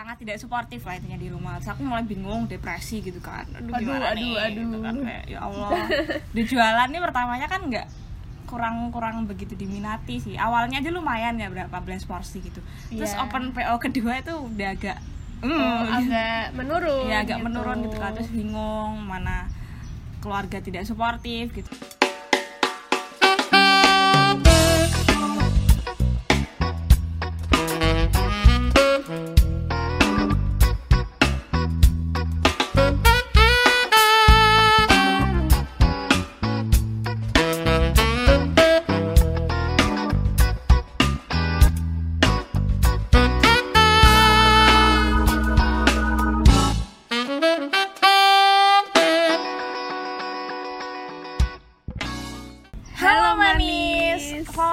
sangat tidak suportif lah intinya di rumah. Terus aku mulai bingung depresi gitu kan. Aduh, Aduh, aduh, nih? Aduh. gitu kan kayak ya Allah. Di jualan nih pertamanya kan nggak kurang kurang begitu diminati sih. Awalnya aja lumayan ya berapa belas porsi gitu. Terus Iya. open PO kedua itu udah agak Oh, hmm, agak menurun ya agak menurun gitu kan. Terus bingung mana keluarga tidak suportif gitu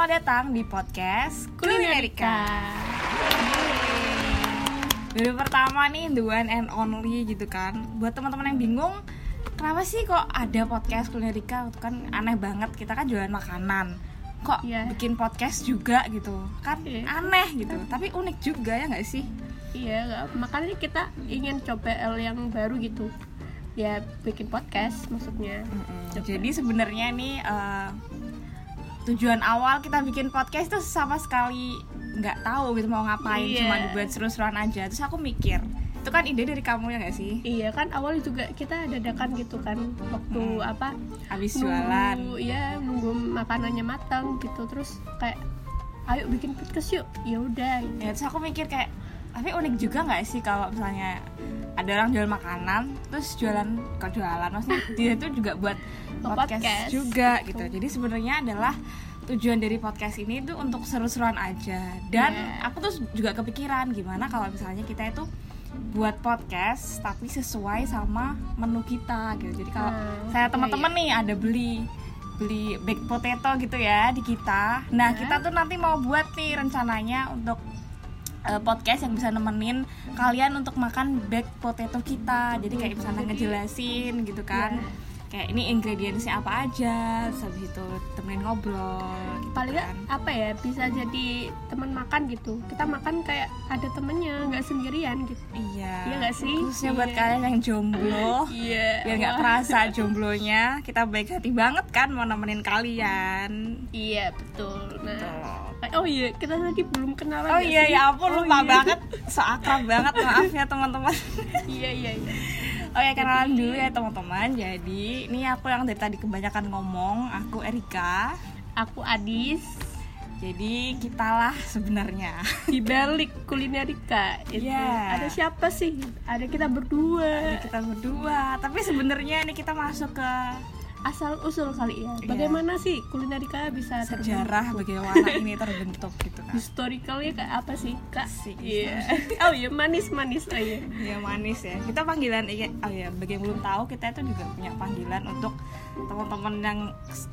selamat datang di podcast Kulinerika. Video pertama nih the one and only gitu kan. Buat teman-teman yang bingung, kenapa sih kok ada podcast Kulinerika? Itu kan aneh banget. Kita kan jualan makanan. Kok Iya. bikin podcast juga gitu? Kan Iya. aneh gitu. Tapi unik juga ya nggak sih? iya makanya kita ingin coba L yang baru gitu ya bikin podcast maksudnya Coba. Jadi sebenarnya nih eh, tujuan awal kita bikin podcast tuh sama sekali nggak tahu gitu mau ngapain, Iya. cuma dibuat seru-seruan aja. Terus aku mikir, itu kan ide dari kamu ya nggak sih? iya kan awalnya juga kita dadakan gitu kan waktu Mm. apa Habis jualan. nunggu ya nunggu makanannya matang gitu terus kayak ayo bikin podcast yuk ya udah gitu. Ya terus aku mikir kayak, tapi unik juga nggak sih kalau misalnya ada orang jual makanan, terus jualan kok jualan, maksudnya dia itu juga buat podcast, Podcast. juga gitu. Jadi sebenarnya adalah tujuan dari podcast ini tuh untuk seru-seruan aja. Dan Iya. aku tuh juga kepikiran gimana kalau misalnya kita itu buat podcast tapi sesuai sama menu kita gitu. Jadi kalau Hmm, saya iya, teman-teman nih ada beli beli baked potato gitu ya di kita. Nah, Ya. kita tuh nanti mau buat nih rencananya untuk eh, podcast yang bisa nemenin kalian untuk makan baked potato kita. Jadi kayak misalnya ngejelasin gitu kan. Ya. Kayak ini ingredientsnya apa aja, habis itu temenin ngobrol gitu paling kan. apa ya bisa jadi teman makan gitu kita makan kayak ada temennya nggak sendirian gitu Iya. Iya nggak sih? Khususnya buat Iya. kalian yang jomblo. iya biar nggak Wah. kerasa jomblonya kita baik hati banget kan mau nemenin kalian iya betul nah eh, oh iya kita tadi belum kenalan oh iya sih? ya ampun Oh, lupa iya. banget so akrab banget maaf ya teman-teman iya iya iya oh ya kenalan dulu ya teman-teman. Jadi ini aku yang dari tadi kebanyakan ngomong. Aku Erika. Aku Adis. Jadi kitalah sebenarnya. Di balik kulinerika itu. Iya. ada siapa sih? Ada kita berdua. Kita berdua. Tapi sebenarnya ini kita masuk ke asal usul kali ya. Iya. bagaimana sih kulinerika bisa sejarah bagaimana ini terbentuk gitu kan historicalnya kayak apa sih kak? Asik, iya. oh iya manis manis oh iya ya manis ya. Kita panggilan iya oh ya bagi yang belum tahu kita itu juga punya panggilan untuk teman-teman yang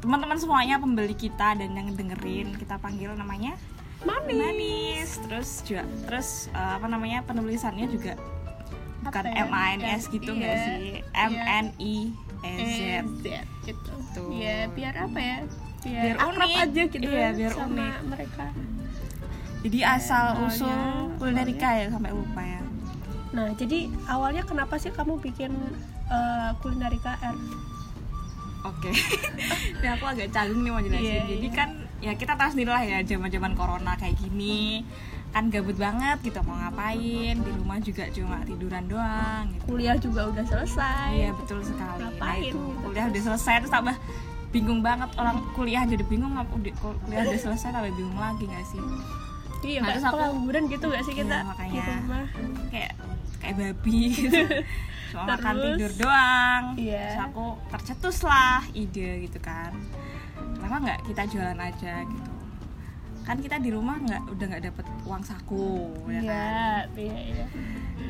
teman-teman semuanya pembeli kita dan yang dengerin kita panggil namanya? Manis. Manis. Terus juga terus eh, apa namanya penulisannya juga bukan ya? M A N S gitu Iya. nggak sih? M N I E Z Z gitu. Tuh. Ya biar apa ya? Biar, Biar akrab unik. aja gitu Iya, biar sama unik. mereka. jadi asal awalnya- usul kulinerika ya sampai lupa ya Nah, jadi awalnya kenapa sih kamu bikin eh, kulinerika R? Oke, ini aku agak canggung nih mau jelasin. Iya, Jadi iya. kan ya kita tahu sendiri lah ya zaman-zaman corona kayak gini kan gabut banget gitu mau ngapain di rumah juga cuma tiduran doang gitu. Kuliah juga udah selesai. Iya betul sekali. Nah, Ngapain itu gitu. kuliah udah selesai terus tambah bingung banget orang kuliah jadi bingung kuliah udah selesai tambah bingung lagi gak sih Iya, Nah, terus aku- pengangguran gitu gak sih kita? Iya, makanya. Rumah. kayak kayak babi gitu. cuma makan Terus? tidur doang Iya. terus aku tercetus lah ide gitu kan kenapa nggak kita jualan aja gitu kan kita di rumah nggak udah nggak dapet uang saku ya kan? Iya, iya, iya.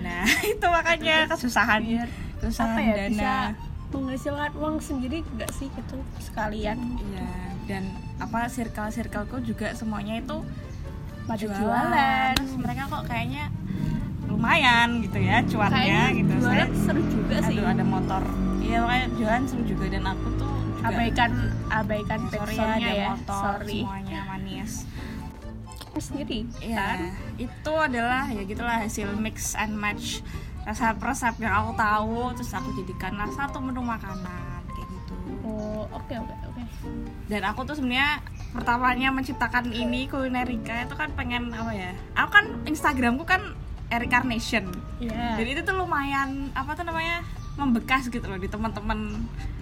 nah itu makanya kesusahan. Biar kesusahan apa ya dana. bisa menghasilkan uang sendiri gak sih? Gitu sekalian. Iya dan apa circle circleku juga semuanya itu pada jualan, jualan. terus mereka kok kayaknya lumayan gitu ya cuannya Kayaknya gitu. Jualan Saya- seru juga sih. aduh ada motor. Iya makanya jualan seru juga. Dan aku tuh juga abaikan abaikan Ya, sorry ya ya, motor sorry. semuanya manis sendiri Iya, kan itu adalah ya gitulah hasil mix and match resep-resep yang aku tahu terus aku jadikanlah satu menu makanan kayak gitu. oh oke oke oke Dan aku tuh sebenarnya pertamanya menciptakan ini kulinerika itu kan pengen apa ya? Aku kan Instagramku kan Erika Nation. Iya. Dan itu tuh lumayan apa tuh namanya? membekas gitu loh di teman-teman.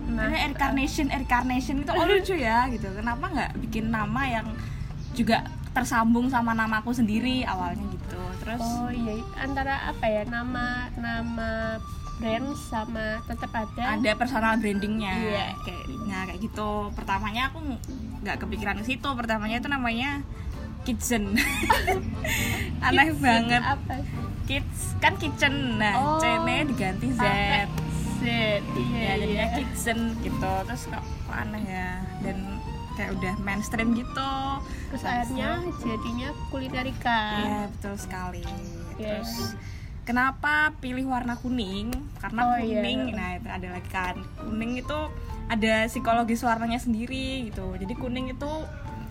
Nah, Nah, Erika Nation, Erika Nation itu oh lucu ya gitu. Kenapa nggak bikin nama yang juga tersambung sama namaku sendiri awalnya gitu. Terus oh iya. Antara apa ya? Nama nama brand sama tetap ada? Ada personal brandingnya. Iya. kayak nah kayak gitu. Pertamanya aku nggak kepikiran ke situ. Pertamanya itu namanya kitchen. Aneh Kids banget. apa? Kids kan kitchen. Nah Oh. c nya diganti z. Z iya ya jadinya iya. kitchen gitu. Terus kok aneh ya? Dan kayak udah mainstream gitu terus akhirnya jadinya kulinerika Iya betul sekali. Iya. Terus kenapa pilih warna kuning? Karena Oh, iya. kuning, nah itu ada lagi kan kuning itu ada psikologis warnanya sendiri gitu. Jadi kuning itu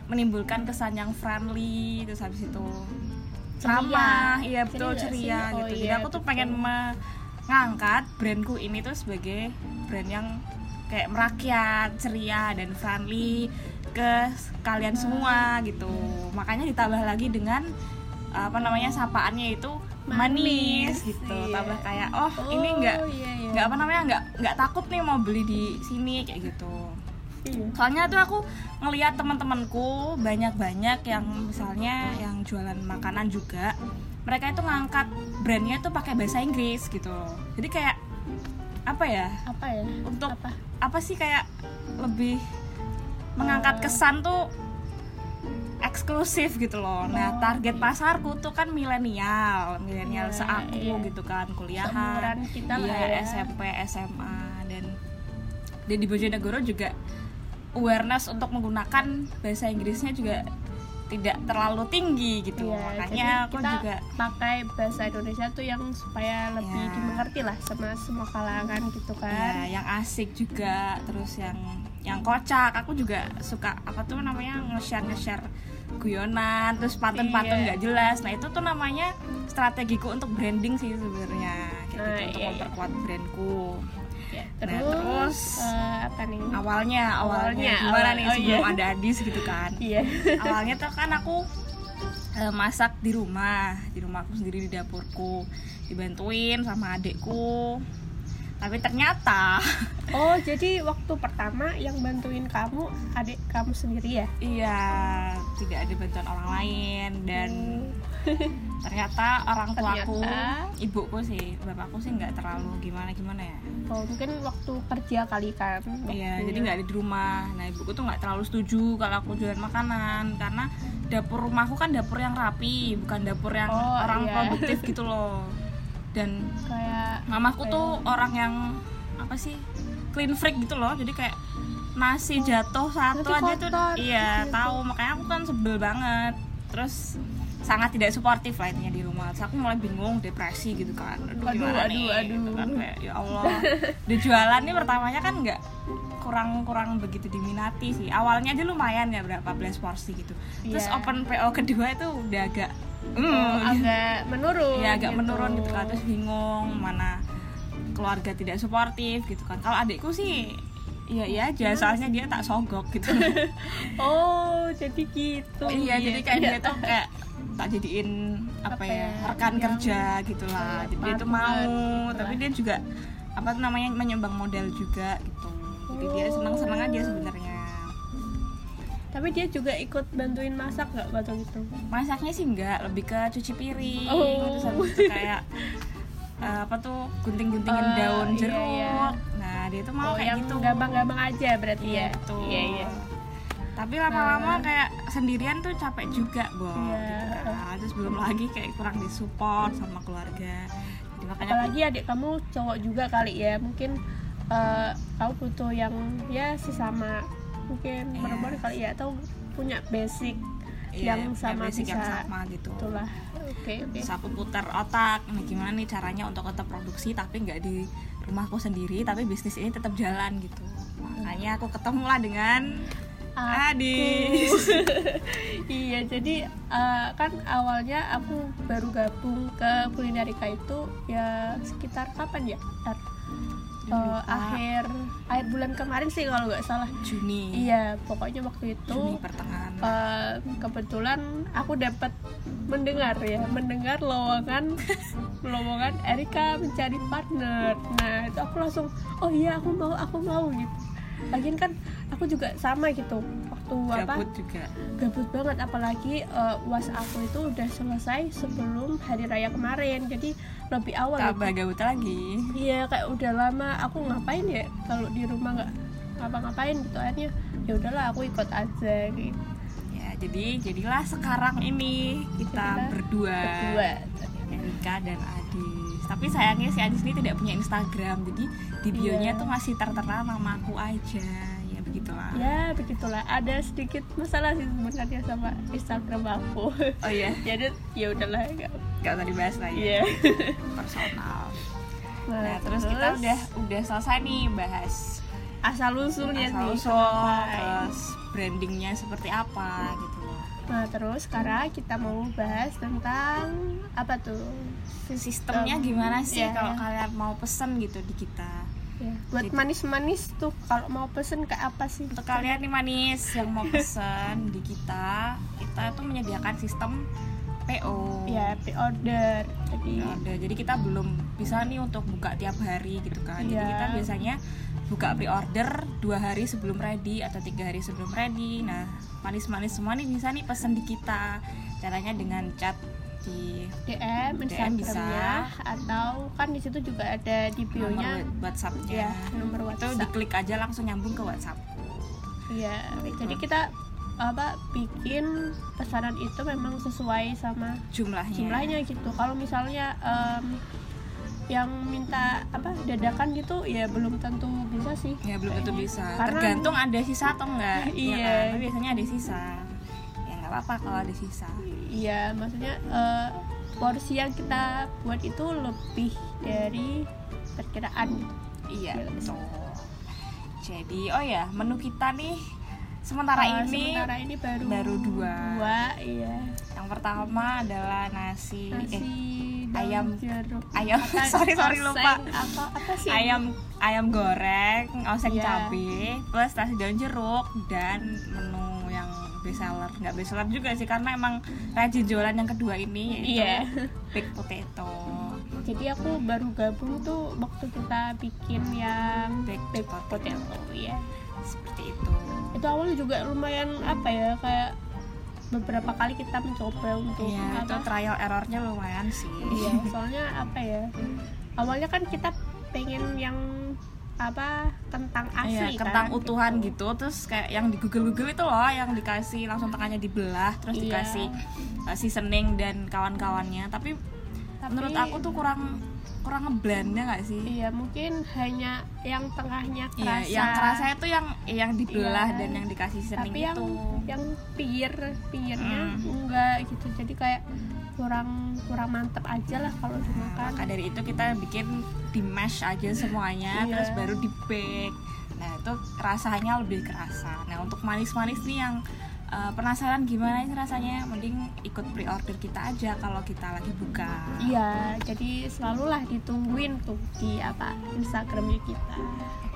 menimbulkan kesan yang friendly terus habis itu Ceria. ramah, iya betul Ceria. Oh, gitu. Jadi iya, aku tuh betul. pengen mengangkat brandku ini tuh sebagai brand yang kayak merakyat, ceria dan friendly ke kalian semua gitu. Makanya ditambah lagi dengan apa namanya sapaannya itu manis, Manis, gitu. iya. Tambah kayak oh, Oh, ini enggak iya, iya. nggak apa namanya nggak nggak takut nih mau beli di sini kayak gitu Iya. soalnya tuh aku ngelihat teman-temanku banyak-banyak yang misalnya yang jualan makanan juga mereka itu ngangkat brandnya tuh pakai bahasa Inggris gitu jadi kayak apa ya apa ya untuk apa apa sih kayak lebih mengangkat kesan tuh eksklusif gitu loh. Nah, target pasarku tuh kan milenial, milenial Iya, seaku iya. gitu kan, kuliahan, Seumuran kita lah iya, ya. SMP, SMA dan dan di Bojonegoro juga awareness untuk menggunakan bahasa Inggrisnya juga tidak terlalu tinggi gitu. Iya, Makanya aku kita juga pakai bahasa Indonesia tuh yang supaya lebih Iya. dimengerti lah sama semua kalangan gitu ya kan yang asik juga terus yang yang kocak aku juga suka apa tuh namanya nge-share nge-share guyonan terus pantun-pantun Iya. nggak jelas nah itu tuh namanya strategiku untuk branding sih sebenarnya kayak Nah, gitu untuk iya, iya. memperkuat brandku Ya, Nah, terus, terus, eh, apa nih? awalnya awalnya Awalnya, gimana awal- nih oh, sebelum iya. ada Adis gitu kan? Iya. Awalnya tuh kan aku eh, masak di rumah. Di rumahku sendiri di dapurku. Dibantuin sama adekku tapi ternyata oh jadi waktu pertama yang bantuin kamu adik kamu sendiri ya? Iya, tidak ada bantuan orang lain. Dan ternyata orang tuaku, Ternyata. ibuku sih, bapakku sih nggak terlalu gimana gimana ya. oh mungkin waktu kerja kali kan Iya, jadi nggak ada di rumah. Nah, ibuku tuh nggak terlalu setuju kalau aku jualan makanan karena dapur rumahku kan dapur yang rapi, bukan dapur yang Oh, orang iya. produktif gitu loh. Dan kayak mamaku apa tuh orang yang apa sih clean freak gitu loh jadi kayak nasi jatuh satu aja tuh kotor, iya gitu. tahu makanya aku kan sebel banget terus sangat tidak suportif lah intinya di rumah. Terus aku mulai bingung depresi gitu kan. Aduh, Aduh, aduh, nih? Aduh. Gitu kan, kayak, ya Allah. Di jualan nih pertamanya kan nggak kurang kurang begitu diminati sih. Awalnya aja lumayan ya berapa belas porsi gitu. Terus Iya. open PO kedua itu udah agak oh, hmm, agak menurun ya agak gitu. menurun gitu kan. Terus bingung mana keluarga tidak suportif gitu kan. Kalau adikku sih iya iya aja. Soalnya dia tak sogok gitu. Oh jadi gitu. Iya jadi kayak Iya. dia tuh kayak tak jadiin apa, Apa ya ya, rekan yang- kerja gitu lah kayak jadi dia tuh mau gitu tapi lah. dia juga apa tuh namanya menyumbang modal juga gitu. Jadi dia senang senang aja sebenarnya. Tapi dia juga ikut bantuin masak nggak waktu itu? Masaknya sih enggak lebih ke cuci piring Oh. terus habis itu kayak eh, apa tuh gunting-guntingin Eh, daun iya, jeruk. iya. nah dia tuh mau oh kayak yang gitu. gampang-gampang aja berarti iya ya? iya iya tapi lama-lama Nah. kayak sendirian tuh capek juga Bo Iya. gitu kan. terus belum lagi kayak kurang disupport sama keluarga jadi makanya apalagi adik kamu cowok juga kali ya mungkin eh, kamu butuh yang ya sesama mungkin Iya. perempuan kali ya atau punya basic iya, yang sama basic bisa yang sama gitu itulah oke oke terus aku putar otak nah gimana nih caranya untuk tetap produksi tapi nggak di rumahku sendiri tapi bisnis ini tetap jalan gitu makanya aku ketemu lah dengan Adis. iya jadi eh, kan awalnya aku baru gabung ke kulinerika itu ya sekitar kapan ya Ntar, eh, Lupa. akhir akhir bulan kemarin sih kalau nggak salah Juni. iya pokoknya waktu itu Juni pertengahan. eh, kebetulan aku dapat mendengar ya mendengar lowongan lowongan Erika mencari partner nah itu aku langsung oh iya aku mau aku mau gitu lagian kan aku juga sama gitu waktu apa Gabut juga. gabut banget apalagi uas aku itu udah selesai sebelum hari raya kemarin jadi lebih awal gitu. Tambah gabut lagi. iya kayak udah lama aku ngapain ya kalau di rumah nggak ngapa-ngapain gitu akhirnya ya udahlah aku ikut aja gitu Ya, jadi jadilah sekarang ini kita Jadilah berdua. berdua Erika dan Adis. Tapi sayangnya si Adis ini tidak punya Instagram. Jadi di bionya Iya. tuh masih tertera nama aku aja. Ya begitulah. ya begitulah ada sedikit masalah sih sebenarnya sama Instagram aku Oh iya, jadi ya udahlah nggak- gak usah dibahas lagi. iya Personal. nah, Nah, terus kita udah udah selesai nih bahas asal usulnya asal nih usul, kenapa. terus brandingnya seperti apa gitu nah terus sekarang kita mau bahas tentang apa tuh Sistemnya gimana sih Ya, kalau ya. kalian mau pesen gitu di kita? Ya, buat Jadi- manis-manis tuh kalau mau pesen ke apa sih Untuk kalian nih manis yang mau pesen di kita, kita tuh menyediakan sistem PO. ya pre-order jadi Pre-order. Jadi kita belum bisa nih untuk buka tiap hari gitu kan. Jadi Iya. kita biasanya buka pre-order dua hari sebelum ready atau tiga hari sebelum ready. Nah, manis-manis semua nih bisa nih pesen di kita. Caranya dengan chat di DM DM bisa. Instagramnya atau kan di situ juga ada di bio-nya nomor WhatsApp-nya. ya nomor Itu WhatsApp diklik aja langsung nyambung ke WhatsApp. Iya, jadi kita apa bikin pesanan itu memang sesuai sama Jumlahnya. jumlahnya gitu. Kalau misalnya em, yang minta apa dadakan gitu ya belum tentu bisa sih. Ya belum tentu bisa. Karena- Tergantung ada sisa atau enggak. ya Iya. kan? Tapi biasanya ada sisa. Apa-apa kalau ada sisa. Iya, maksudnya eh, porsi yang kita buat itu lebih dari perkiraan. Iya Iya, betul. Jadi oh ya menu kita nih sementara Eh, ini sementara ini baru baru dua. Dua, iya. yang pertama adalah nasi, Nasi eh ayam- jeruk. ayam sorry sorry oseng, lupa Apa apa sih? ayam ayam goreng oseng Iya. cabe plus nasi daun jeruk dan menu yang best seller nggak best seller juga sih karena emang rajin jualan yang kedua ini yaitu Iya. baked potato Jadi aku baru gabung tuh waktu kita bikin yang Baked baked potato. potato, ya. seperti itu Itu awalnya juga lumayan apa ya kayak beberapa kali kita mencoba untuk Iya, itu apa? trial errornya lumayan sih. Iya, soalnya apa ya? Awalnya kan kita pengen yang apa kentang asli Iya, kentang kan, utuhan gitu. gitu. terus kayak yang di Google Google itu loh, yang dikasih langsung tengahnya dibelah, terus Iya. dikasih uh, seasoning dan kawan-kawannya. Tapi, Tapi- menurut aku tuh kurang kurang ngeblendnya nggak sih? Iya, mungkin hanya yang tengahnya Iya, kerasa. yang kerasa itu yang yang dibelah Iya. dan yang dikasih seasoning tapi yang itu. yang pinggir pinggirnya Hmm. enggak gitu jadi kayak kurang kurang mantep aja lah kalau dimakan maka dari itu kita bikin di mash aja semuanya, Iya. terus baru di bake. Nah itu rasanya lebih kerasa. Nah untuk manis-manis nih yang uh, penasaran gimana sih rasanya, mending ikut pre-order kita aja kalau kita lagi buka. iya jadi selalulah ditungguin tuh di apa Instagramnya kita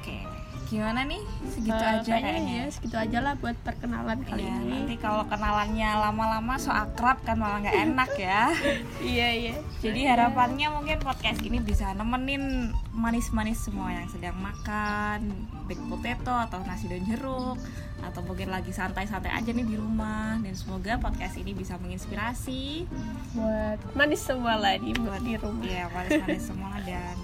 Oke, gimana nih? Segitu Eh, aja kayaknya. ya segitu aja lah buat perkenalan kali Iya, ini nanti kalau kenalannya lama-lama so akrab kan malah nggak enak ya. iya iya Jadi harapannya mungkin podcast ini bisa nemenin manis-manis semua yang sedang makan baked potato atau nasi daun jeruk atau mungkin lagi santai-santai aja nih di rumah dan semoga podcast ini bisa menginspirasi buat manis semua lah di, di rumah ya manis-manis semua dan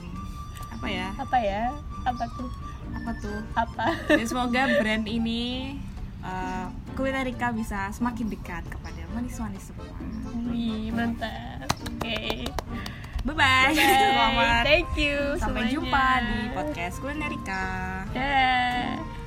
apa ya apa ya apa tuh apa tuh apa dan semoga brand ini uh, Kulinerika bisa semakin dekat kepada manis-manis semua. Wih, mantap oke Bye bye. Bye. Selamat thank you sampai semuanya. jumpa di podcast Kulinerika. Dah.